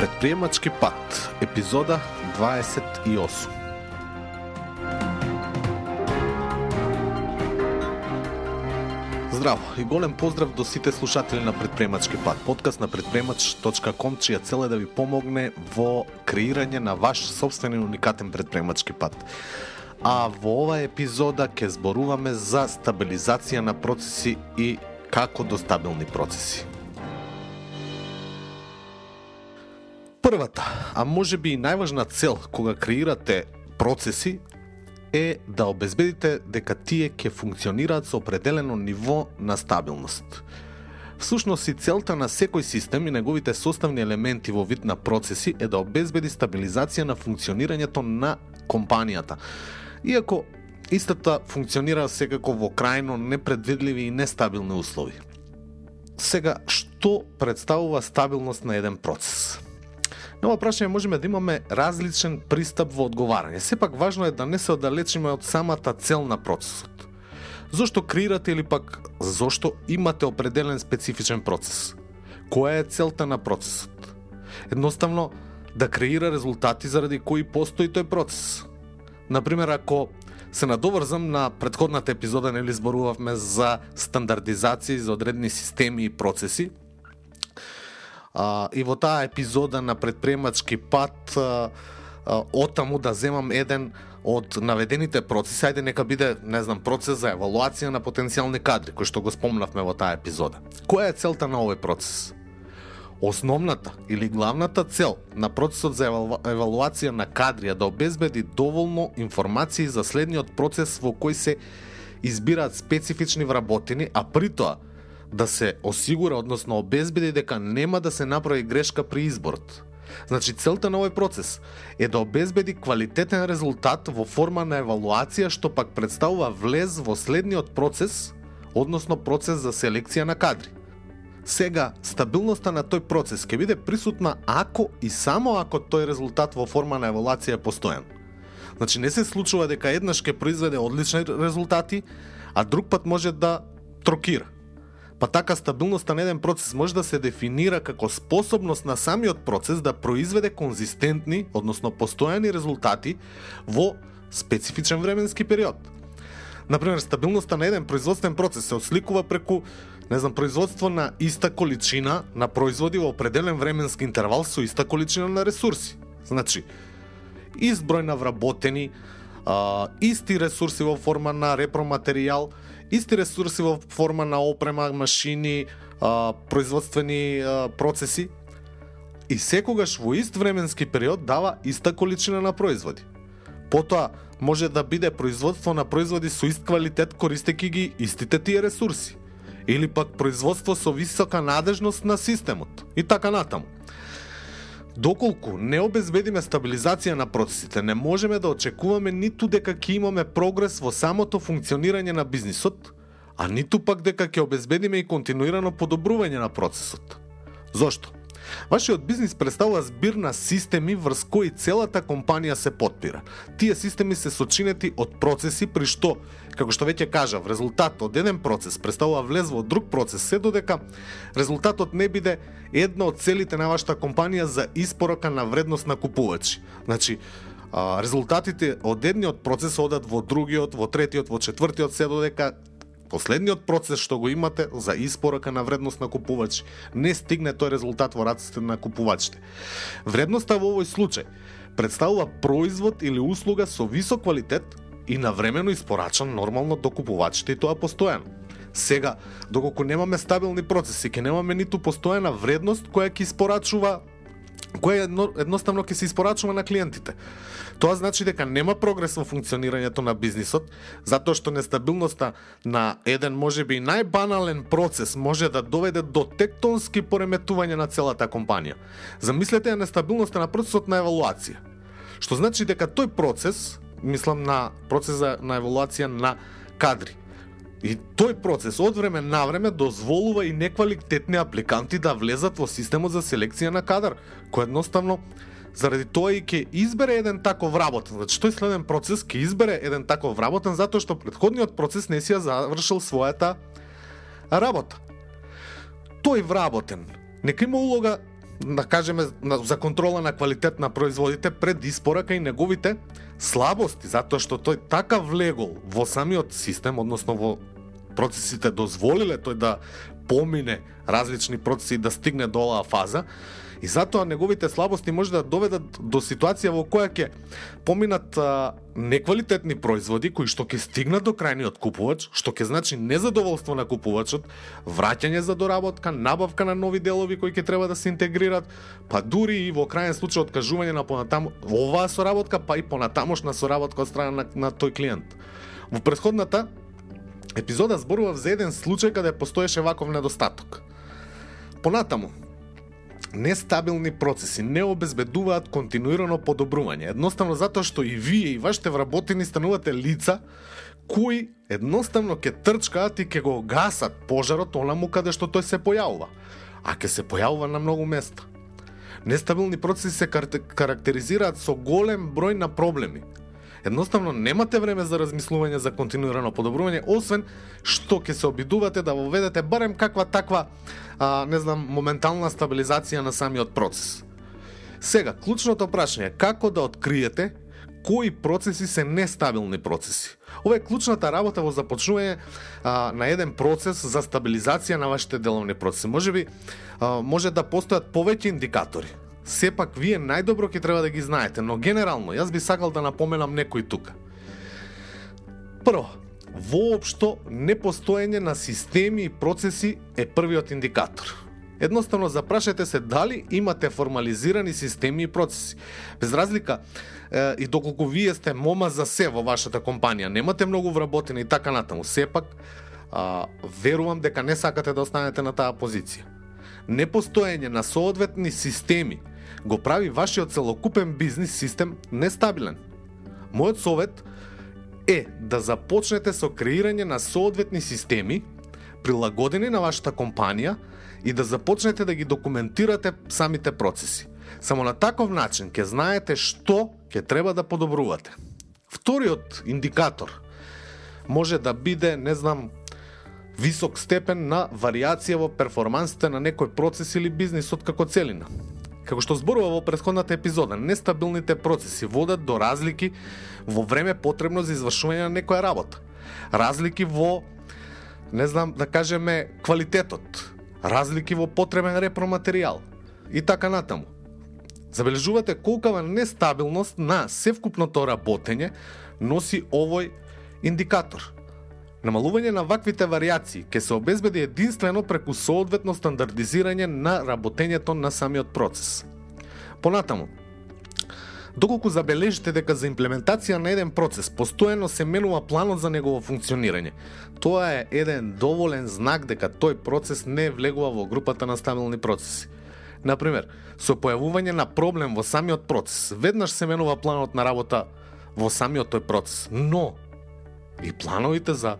Предприемачки пат, епизода 28. Здраво и голем поздрав до сите слушатели на Предприемачки пат, подкаст на предприемач.com, чија цел е да ви помогне во креирање на ваш собствен и уникатен предприемачки пат. А во ова епизода ќе зборуваме за стабилизација на процеси и како до стабилни процеси. Првата, а може би и најважна цел кога креирате процеси е да обезбедите дека тие ќе функционираат со определено ниво на стабилност. Всушност и целта на секој систем и неговите составни елементи во вид на процеси е да обезбеди стабилизација на функционирањето на компанијата. Иако истата функционира секако во крајно непредвидливи и нестабилни услови. Сега, што представува стабилност на еден процес? На ова прашање можеме да имаме различен пристап во одговарање. Сепак важно е да не се оддалечиме од самата цел на процесот. Зошто креирате или пак зошто имате определен специфичен процес? Која е целта на процесот? Едноставно да креира резултати заради кои постои тој процес. Например, ако се надоврзам на предходната епизода, нели зборувавме за стандардизација за одредени системи и процеси, А, и во таа епизода на предприемачки пат а, а, отаму да земам еден од наведените процеси, ајде нека биде, не знам, процес за евалуација на потенцијални кадри, кој што го спомнавме во таа епизода. Која е целта на овој процес? Основната или главната цел на процесот за евалуација на кадри е да обезбеди доволно информации за следниот процес во кој се избираат специфични вработени, а при тоа да се осигура, односно обезбеди дека нема да се направи грешка при изборот. Значи, целта на овој процес е да обезбеди квалитетен резултат во форма на евалуација што пак представува влез во следниот процес, односно процес за селекција на кадри. Сега, стабилноста на тој процес ќе биде присутна ако и само ако тој резултат во форма на евалуација е постојан. Значи, не се случува дека еднаш ќе произведе одлични резултати, а друг пат може да трокира. Па така стабилноста на еден процес може да се дефинира како способност на самиот процес да произведе конзистентни, односно постојани резултати во специфичен временски период. Например, стабилноста на еден производствен процес се осликува преку не знам, производство на иста количина на производи во определен временски интервал со иста количина на ресурси. Значи, изброј на вработени, а, исти ресурси во форма на репроматеријал, исти ресурси во форма на опрема, машини, а, производствени а, процеси и секогаш во ист временски период дава иста количина на производи. Потоа може да биде производство на производи со ист квалитет користејќи ги истите тие ресурси или пак производство со висока надежност на системот и така натаму. Доколку не обезбедиме стабилизација на процесите, не можеме да очекуваме ниту дека ќе имаме прогрес во самото функционирање на бизнисот, а ниту пак дека ќе обезбедиме и континуирано подобрување на процесот. Зошто? Вашиот бизнис представува збир на системи врз кои целата компанија се подпира. Тие системи се сочинети од процеси при што, како што веќе кажав, резултатот од еден процес представува влез во друг процес, се додека резултатот не биде една од целите на вашата компанија за испорока на вредност на купувачи. Значи, резултатите од едниот процес одат во другиот, во третиот, во четвртиот, се додека последниот процес што го имате за испорака на вредност на купувач не стигне тој резултат во раците на купувачите. Вредноста во овој случај представува производ или услуга со висок квалитет и навремено испорачан нормално до купувачите и тоа постојано. Сега, доколку немаме стабилни процеси, ќе немаме ниту постојана вредност која ќе испорачува која едно, едноставно ќе се испорачува на клиентите. Тоа значи дека нема прогрес во функционирањето на бизнисот, затоа што нестабилноста на еден можеби и најбанален процес може да доведе до тектонски пореметување на целата компанија. Замислете ја нестабилноста на процесот на евалуација. Што значи дека тој процес, мислам на процес на евалуација на кадри, И тој процес од време на време дозволува и неквалитетни апликанти да влезат во системот за селекција на кадар, кој едноставно заради тоа и ќе избере еден таков вработен. Значи тој следен процес ќе избере еден таков вработен затоа што предходниот процес не си ја завршил својата работа. Тој вработен нека има улога да кажеме за контрола на квалитет на производите пред испорака и неговите слабости, затоа што тој така влегол во самиот систем, односно во процесите дозволиле тој да помине различни процеси и да стигне до оваа фаза, И затоа неговите слабости може да доведат до ситуација во која ќе поминат а, неквалитетни производи кои што ќе стигнат до крајниот купувач, што ќе значи незадоволство на купувачот, враќање за доработка, набавка на нови делови кои ќе треба да се интегрират, па дури и во крајен случај откажување на понатаму оваа соработка, па и понатамошна соработка од страна на, на тој клиент. Во претходната епизода зборував за еден случај каде постоеше ваков недостаток. Понатаму, нестабилни процеси не обезбедуваат континуирано подобрување. Едноставно затоа што и вие и вашите вработени станувате лица кои едноставно ќе трчкаат и ќе го гасат пожарот онаму каде што тој се појавува. А ќе се појавува на многу места. Нестабилни процеси се карактеризираат со голем број на проблеми, Едноставно немате време за размислување за континуирано подобрување, освен што ќе се обидувате да воведете барем каква таква, а, не знам, моментална стабилизација на самиот процес. Сега, клучното прашање е како да откриете кои процеси се нестабилни процеси. Ова е клучната работа во започнување а, на еден процес за стабилизација на вашите деловни процеси. Може би а, може да постојат повеќе индикатори сепак вие најдобро ќе треба да ги знаете, но генерално јас би сакал да напоменам некои тука. Прво, воопшто непостоење на системи и процеси е првиот индикатор. Едноставно запрашете се дали имате формализирани системи и процеси. Без разлика е, и доколку вие сте мома за се во вашата компанија, немате многу вработени и така натаму, сепак а, верувам дека не сакате да останете на таа позиција. Непостоење на соодветни системи го прави вашиот целокупен бизнис систем нестабилен. Мојот совет е да започнете со креирање на соодветни системи, прилагодени на вашата компанија и да започнете да ги документирате самите процеси. Само на таков начин ќе знаете што ќе треба да подобрувате. Вториот индикатор може да биде, не знам, висок степен на вариација во перформансите на некој процес или бизнисот како целина. Како што зборува во претходната епизода, нестабилните процеси водат до разлики во време потребно за извршување на некоја работа. Разлики во, не знам, да кажеме, квалитетот. Разлики во потребен репроматеријал. И така натаму. Забележувате колкава нестабилност на севкупното работење носи овој индикатор – Намалување на ваквите вариации ќе се обезбеди единствено преку соодветно стандардизирање на работењето на самиот процес. Понатаму, Доколку забележите дека за имплементација на еден процес постојано се менува планот за негово функционирање, тоа е еден доволен знак дека тој процес не влегува во групата на стабилни процеси. Например, со појавување на проблем во самиот процес, веднаш се менува планот на работа во самиот тој процес, но и плановите за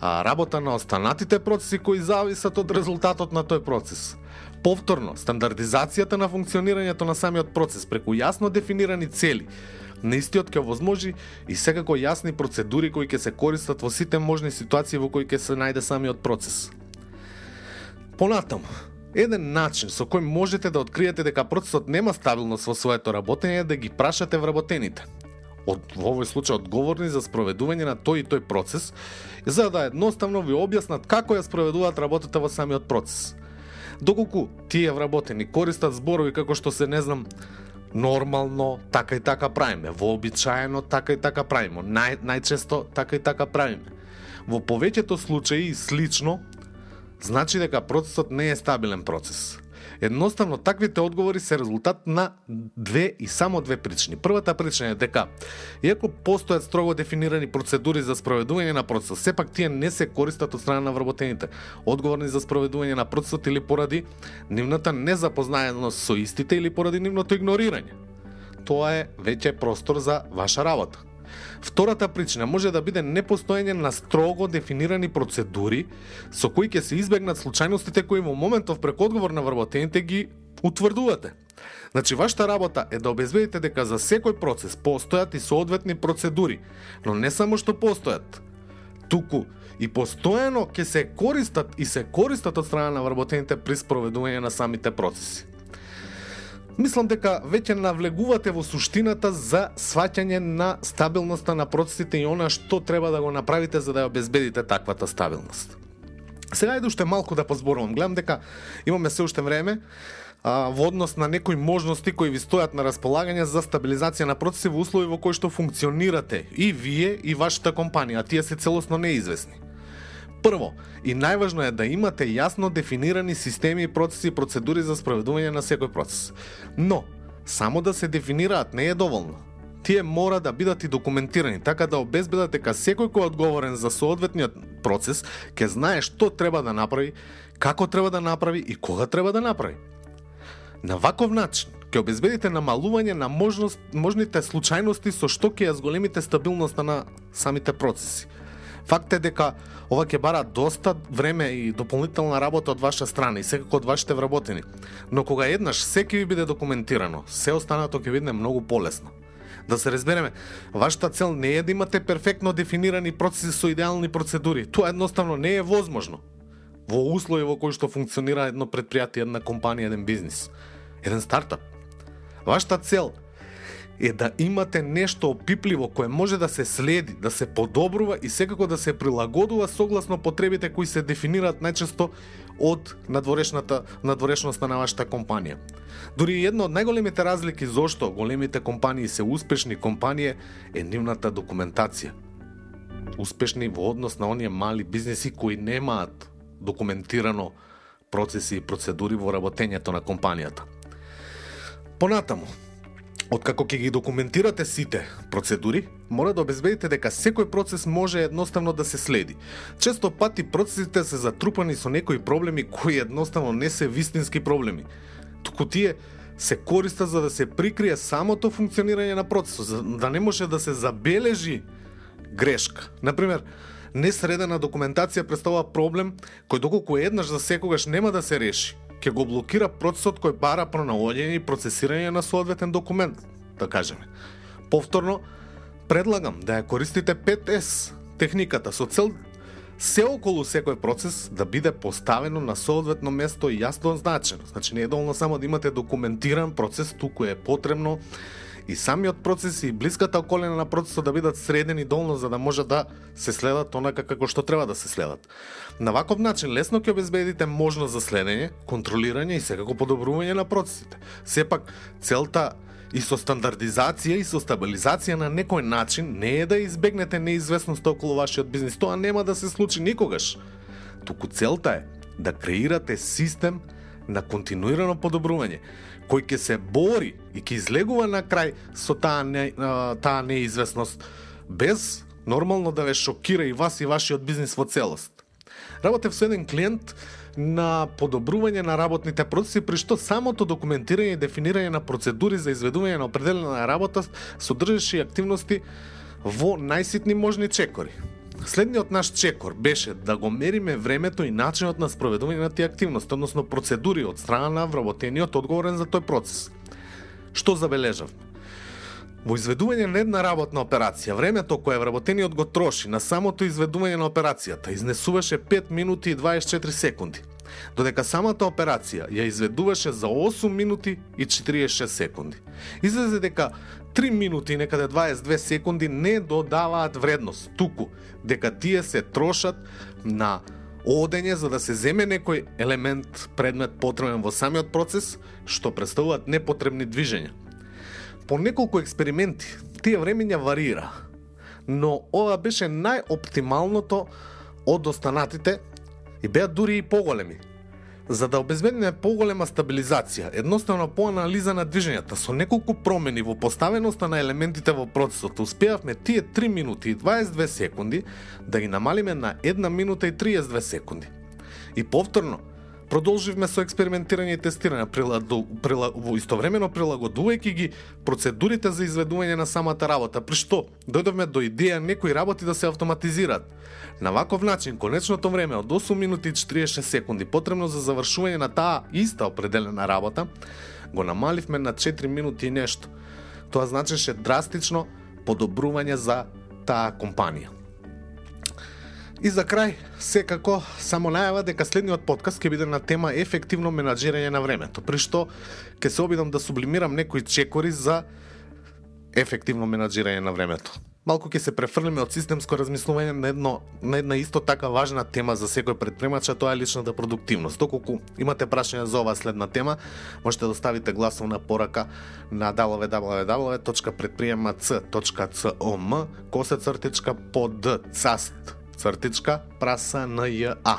а, работа на останатите процеси кои зависат од резултатот на тој процес. Повторно, стандардизацијата на функционирањето на самиот процес преку јасно дефинирани цели на истиот ќе возможи и секако јасни процедури кои ќе се користат во сите можни ситуации во кои ќе се најде самиот процес. Понатаму, еден начин со кој можете да откриете дека процесот нема стабилност во своето работење е да ги прашате вработените – од, во овој случај одговорни за спроведување на тој и тој процес, за да едноставно ви објаснат како ја спроведуваат работата во самиот процес. Доколку тие вработени користат зборови како што се не знам нормално, така и така правиме, вообичаено, така и така правиме, нај, најчесто така и така правиме. Во повеќето случаи и слично, значи дека процесот не е стабилен процес. Едноставно, таквите одговори се резултат на две и само две причини. Првата причина е дека, иако постојат строго дефинирани процедури за спроведување на процесот, сепак тие не се користат од страна на вработените, одговорни за спроведување на процесот или поради нивната незапознаеност со истите или поради нивното игнорирање. Тоа е веќе простор за ваша работа. Втората причина може да биде непостоење на строго дефинирани процедури со кои ќе се избегнат случајностите кои во моментов преку одговор на вработените ги утврдувате. Значи, вашата работа е да обезбедите дека за секој процес постојат и соодветни процедури, но не само што постојат, туку и постојано ќе се користат и се користат од страна на вработените при спроведување на самите процеси. Мислам дека веќе навлегувате во суштината за сваќање на стабилноста на процесите и она што треба да го направите за да ја обезбедите таквата стабилност. Сега иде уште малку да позборувам. Гледам дека имаме се уште време а, во однос на некои можности кои ви стојат на располагање за стабилизација на процеси во услови во кои што функционирате и вие и вашата компанија, а тие се целосно неизвестни. Прво, и најважно е да имате јасно дефинирани системи, и процеси и процедури за справедување на секој процес. Но, само да се дефинираат не е доволно. Тие мора да бидат и документирани, така да обезбедат дека секој кој е одговорен за соодветниот процес ќе знае што треба да направи, како треба да направи и кога треба да направи. На ваков начин ќе обезбедите намалување на можност, можните случајности со што ќе ја зголемите стабилноста на самите процеси. Факт е дека ова ќе бара доста време и дополнителна работа од ваша страна и секако од вашите вработени. Но кога еднаш секи ви биде документирано, се останато ќе биде многу полесно. Да се разбереме, вашата цел не е да имате перфектно дефинирани процеси со идеални процедури. Тоа едноставно не е возможно во услови во кои што функционира едно предпријатие, една компанија, еден бизнис, еден стартап. Вашата цел е е да имате нешто опипливо кое може да се следи, да се подобрува и секако да се прилагодува согласно потребите кои се дефинираат најчесто од надворешната надворешноста на вашата компанија. Дури една од најголемите разлики зошто големите компании се успешни компании е нивната документација. Успешни во однос на оние мали бизнеси кои немаат документирано процеси и процедури во работењето на компанијата. Понатаму, Откако ќе ги документирате сите процедури, мора да обезбедите дека секој процес може едноставно да се следи. Често пати процесите се затрупани со некои проблеми кои едноставно не се вистински проблеми. Туку тие се користа за да се прикрие самото функционирање на процесот, за да не може да се забележи грешка. Например, несредена документација представува проблем кој доколку еднаш за секогаш нема да се реши, ќе го блокира процесот кој бара пронаоѓање и процесирање на соодветен документ, да кажеме. Повторно, предлагам да ја користите 5S техниката со цел се околу секој процес да биде поставено на соодветно место и јасно означено. Значи не е доволно само да имате документиран процес, туку е потребно и самиот процес и блиската околина на процесот да бидат средени долно за да може да се следат онака како што треба да се следат. На ваков начин лесно ќе обезбедите можност за следење, контролирање и секако подобрување на процесите. Сепак целта и со стандардизација и со стабилизација на некој начин не е да избегнете неизвестност околу вашиот бизнис. Тоа нема да се случи никогаш. Туку целта е да креирате систем на континуирано подобрување кој ќе се бори и ќе излегува на крај со таа, не, таа неизвестност, без нормално да ве шокира и вас и вашиот бизнис во целост. Работев со еден клиент на подобрување на работните процеси, при што самото документирање и дефинирање на процедури за изведување на определена работа содржеше активности во најситни можни чекори. Следниот наш чекор беше да го мериме времето и начинот на спроведување на тие активности, односно процедури од страна на вработениот одговорен за тој процес. Што забележав? Во изведување на една работна операција, времето кое вработениот го троши на самото изведување на операцијата изнесуваше 5 минути и 24 секунди, додека самата операција ја изведуваше за 8 минути и 46 секунди. Излезе дека 3 минути и некаде 22 секунди не додаваат вредност, туку дека тие се трошат на одење за да се земе некој елемент, предмет потребен во самиот процес, што представуваат непотребни движења. По неколку експерименти, тие времења варира, но ова беше најоптималното од останатите и беа дури и поголеми. За да обезбедиме поголема стабилизација, едноставно по анализа на движењата со неколку промени во поставеноста на елементите во процесот, успеавме тие 3 минути и 22 секунди да ги намалиме на 1 минута и 32 секунди. И повторно, Продолживме со експериментирање и тестирање, приладу, прила, во истовремено прилагодувајќи ги процедурите за изведување на самата работа, при што дојдовме до идеја некои работи да се автоматизираат. На ваков начин, конечното време од 8 минути и 46 секунди потребно за завршување на таа иста определена работа, го намаливме на 4 минути и нешто. Тоа значеше драстично подобрување за таа компанија. И за крај, секако, само најава дека следниот подкаст ќе биде на тема ефективно менаджирање на времето, при што ќе се обидам да сублимирам некои чекори за ефективно менаджирање на времето. Малку ќе се префрлиме од системско размислување на, едно, на една исто така важна тема за секој предпремач, а тоа е личната продуктивност. Доколку имате прашања за оваа следна тема, можете да оставите гласовна порака на www.предприемаc.com косецртичка под цаст цртичка праса на ЈА.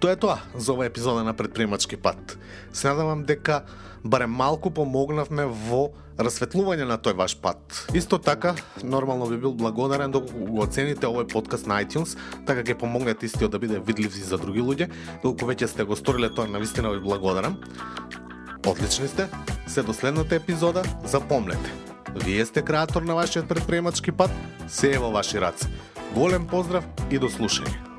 Тоа е тоа за оваа епизода на Предприемачки пат. Се надавам дека барем малку помогнавме во расветлување на тој ваш пат. Исто така, нормално би бил благодарен доколку го оцените овој подкаст на iTunes, така ќе помогнете истиот да биде видлив и за други луѓе. Доколку веќе сте го сториле тоа, навистина ви благодарам. Отлични сте. Се до следната епизода, запомнете. Вие сте креатор на вашиот предприемачки пат, се е во ваши раце. Голем поздрав и до слушање.